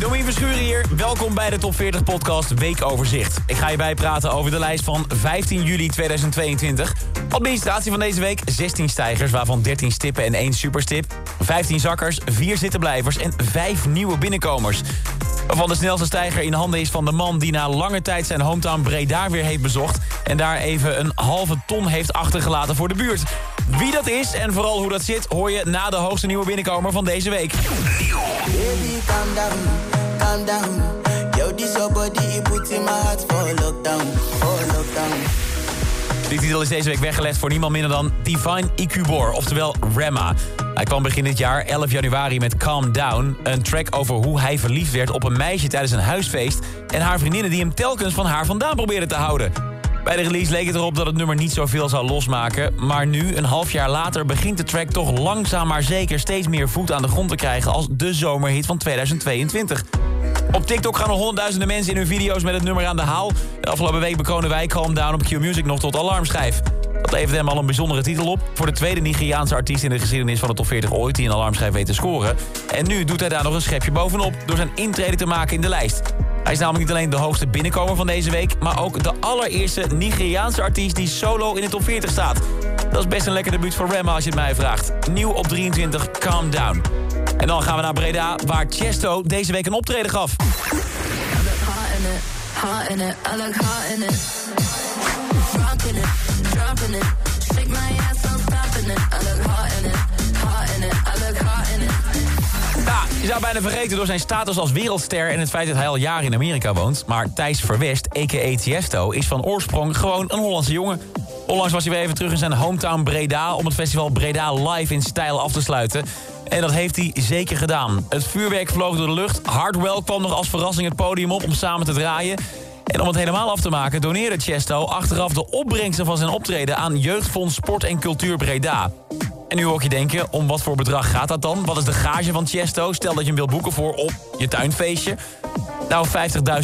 Domien Verschuren hier. Welkom bij de Top 40 Podcast Weekoverzicht. Ik ga je bijpraten over de lijst van 15 juli 2022. Administratie van deze week, 16 stijgers, waarvan 13 stippen en 1 superstip. 15 zakkers, 4 zittenblijvers en 5 nieuwe binnenkomers. Waarvan de snelste stijger in handen is van de man die na lange tijd zijn hometown Breda weer heeft bezocht. En daar even een halve ton heeft achtergelaten voor de buurt. Wie dat is en vooral hoe dat zit, hoor je na de hoogste nieuwe binnenkomer van deze week. Baby, calm down, calm down. Yo, this your body, it puts in my heart for lockdown, for lockdown. Die titel is deze week weggelegd voor niemand minder dan Divine Icubor, oftewel Rema. Hij kwam begin dit jaar, 11 januari, met Calm Down. Een track over hoe hij verliefd werd op een meisje tijdens een huisfeest... en haar vriendinnen die hem telkens van haar vandaan probeerden te houden. Bij de release leek het erop dat het nummer niet zoveel zou losmaken... maar nu, een half jaar later, begint de track toch langzaam maar zeker... steeds meer voet aan de grond te krijgen als de zomerhit van 2022. Op TikTok gaan er honderdduizenden mensen in hun video's met het nummer aan de haal. De afgelopen week bekronen wij Calm Down op Q-Music nog tot alarmschijf. Dat levert hem al een bijzondere titel op. Voor de tweede Nigeriaanse artiest in de geschiedenis van de top 40 ooit... die een alarmschijf weet te scoren. En nu doet hij daar nog een schepje bovenop... door zijn intrede te maken in de lijst. Hij is namelijk niet alleen de hoogste binnenkomer van deze week... maar ook de allereerste Nigeriaanse artiest die solo in de top 40 staat. Dat is best een lekker debuut voor Rema als je het mij vraagt. Nieuw op 23, Calm Down. En dan gaan we naar Breda, waar Chesto deze week een optreden gaf. Zou bijna vergeten door zijn status als wereldster... en het feit dat hij al jaren in Amerika woont. Maar Thijs Verwest, a.k.a. Tiesto, is van oorsprong gewoon een Hollandse jongen. Onlangs was hij weer even terug in zijn hometown Breda... om het festival Breda live in stijl af te sluiten. En dat heeft hij zeker gedaan. Het vuurwerk vloog door de lucht. Hardwell kwam nog als verrassing het podium op om samen te draaien. En om het helemaal af te maken doneerde Chesto achteraf de opbrengsten van zijn optreden... aan Jeugdfonds Sport en Cultuur Breda. En nu hoor je denken, om wat voor bedrag gaat dat dan? Wat is de gage van Chesto? Stel dat je hem wilt boeken voor op je tuinfeestje. Nou,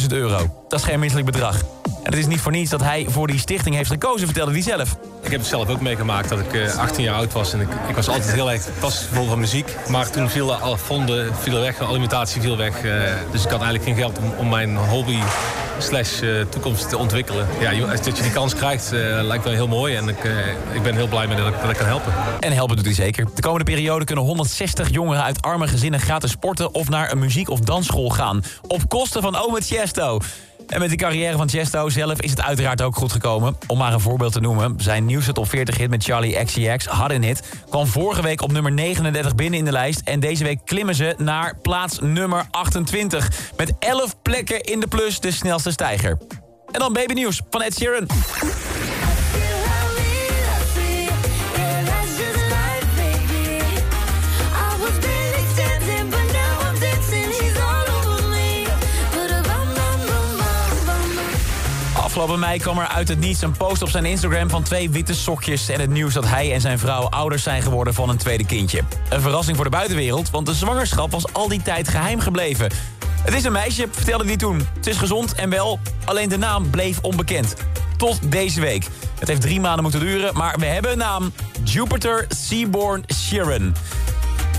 50.000 euro. Dat is geen misselijk bedrag. En het is niet voor niets dat hij voor die stichting heeft gekozen, vertelde hij zelf. Ik heb het zelf ook meegemaakt dat ik eh, 18 jaar oud was. En ik, ik was altijd heel erg passievol van muziek. Maar toen vielen alle fonden vielen weg, alimentatie viel weg. eh, dus ik had eigenlijk geen geld om, om mijn hobby slash eh, toekomst te ontwikkelen. Ja, dat je die kans krijgt, eh, lijkt wel heel mooi. En ik, eh, ik ben heel blij mee dat ik, dat ik kan helpen. En helpen doet hij zeker. De komende periode kunnen 160 jongeren uit arme gezinnen gratis sporten... of naar een muziek- of dansschool gaan. Op kosten van Ome. En met de carrière van Chesto zelf is het uiteraard ook goed gekomen. Om maar een voorbeeld te noemen. Zijn nieuwste top 40 hit met Charlie XCX, Hard in It... kwam vorige week op nummer 39 binnen in de lijst. En deze week klimmen ze naar plaats nummer 28. Met 11 plekken in de plus de snelste stijger. En dan babynieuws van Ed Sheeran. Afgelopen mei kwam er uit het niets een post op zijn Instagram van twee witte sokjes... en het nieuws dat hij en zijn vrouw ouders zijn geworden van een tweede kindje. Een verrassing voor de buitenwereld, want de zwangerschap was al die tijd geheim gebleven. Het is een meisje, vertelde hij toen. Het is gezond en wel, alleen de naam bleef onbekend. Tot deze week. Het heeft drie maanden moeten duren, maar we hebben een naam. Jupiter Seaborn Sheeran.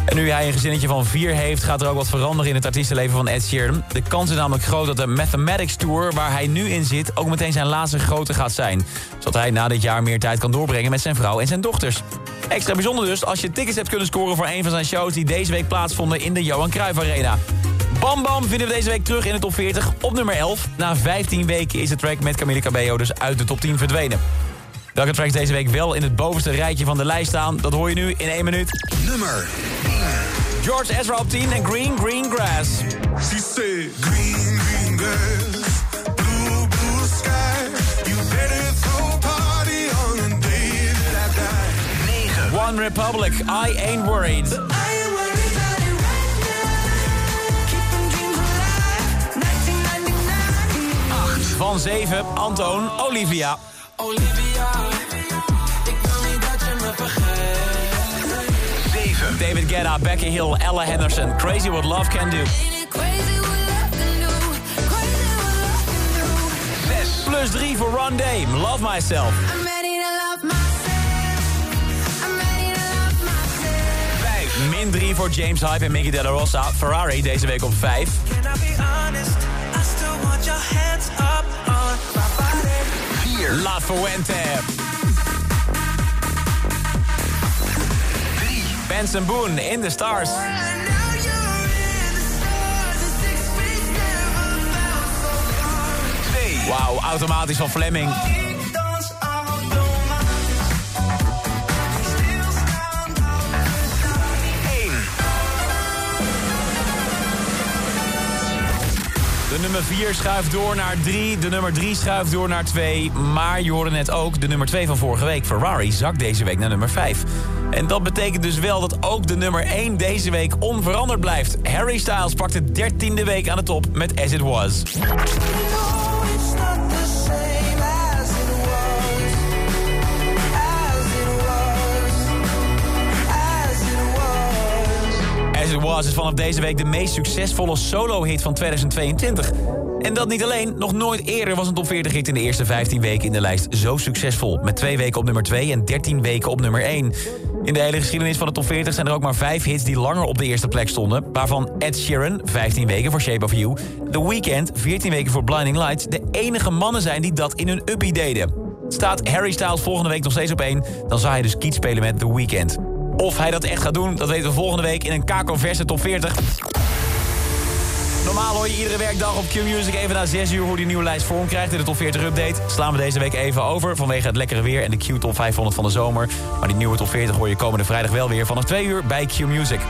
En nu hij een gezinnetje van vier heeft, gaat er ook wat veranderen in het artiestenleven van Ed Sheeran. De kans is namelijk groot dat de Mathematics Tour, waar hij nu in zit, ook meteen zijn laatste grote gaat zijn. Zodat hij na dit jaar meer tijd kan doorbrengen met zijn vrouw en zijn dochters. Extra bijzonder dus als je tickets hebt kunnen scoren voor een van zijn shows die deze week plaatsvonden in de Johan Cruijff Arena. Bam Bam vinden we deze week terug in de top 40 op nummer 11. Na 15 weken is de track met Camille Cabello dus uit de top 10 verdwenen. Welke tracks deze week wel in het bovenste rijtje van de lijst staan, dat hoor je nu in één minuut. Nummer George Ezra op 10 en Green Green Grass. She said, Green, green grass, blue, blue sky. You better throw party on the day that I die. 9. One Republic, I Ain't Worried. I ain't worried about it right now. Keep them dreams alive. 1999. Van 7, Antoon, Olivia. Olivia, ik wil niet dat je me vergeet. 7. David Guetta, Becky Hill, Ella Henderson. Crazy What Love Can Do. Ain't it crazy what love can do? Crazy what love can do. 6. Plus 3 voor Ron Dame, Love Myself. I'm ready to love myself. I'm ready to love myself. 5. Min Min 3 voor James Hype en Miggy Della Rosa. Ferrari deze week op 5. Can I be honest? I still want your hands up on my body. La Fuente. Benson Boone in the Stars. And now you're in the stars. Wauw, automatisch van Fleming. Nummer 4 schuift door naar 3. De nummer 3 schuift door naar 2. Maar je hoorde net ook, de nummer 2 van vorige week, Ferrari, zakt deze week naar nummer 5. En dat betekent dus wel dat ook de nummer 1 deze week onveranderd blijft. Harry Styles pakt de 13e week aan de top met As It Was. Is vanaf deze week de meest succesvolle solo-hit van 2022. En dat niet alleen, nog nooit eerder was een top 40 hit in de eerste 15 weken in de lijst zo succesvol. Met twee weken op nummer 2 en 13 weken op nummer 1. In de hele geschiedenis van de top 40 zijn er ook maar vijf hits die langer op de eerste plek stonden. Waarvan Ed Sheeran, 15 weken voor Shape of You. The Weeknd, 14 weken voor Blinding Lights. De enige mannen zijn die dat in hun uppie deden. Staat Harry Styles volgende week nog steeds op 1, dan zal hij dus kiet spelen met The Weeknd. Of hij dat echt gaat doen, dat weten we volgende week in een Kako-verse top 40. Normaal hoor je iedere werkdag op Q-Music even na 6 uur hoe die nieuwe lijst vorm krijgt in de top 40 update. Slaan we deze week even over vanwege het lekkere weer en de Q top 500 van de zomer. Maar die nieuwe top 40 hoor je komende vrijdag wel weer vanaf 2 uur bij Q-Music.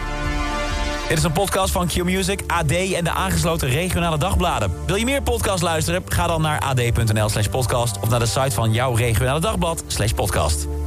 Dit is een podcast van Q-Music, AD en de aangesloten regionale dagbladen. Wil je meer podcast luisteren? Ga dan naar ad.nl slash podcast of naar de site van jouw regionale dagblad slash podcast.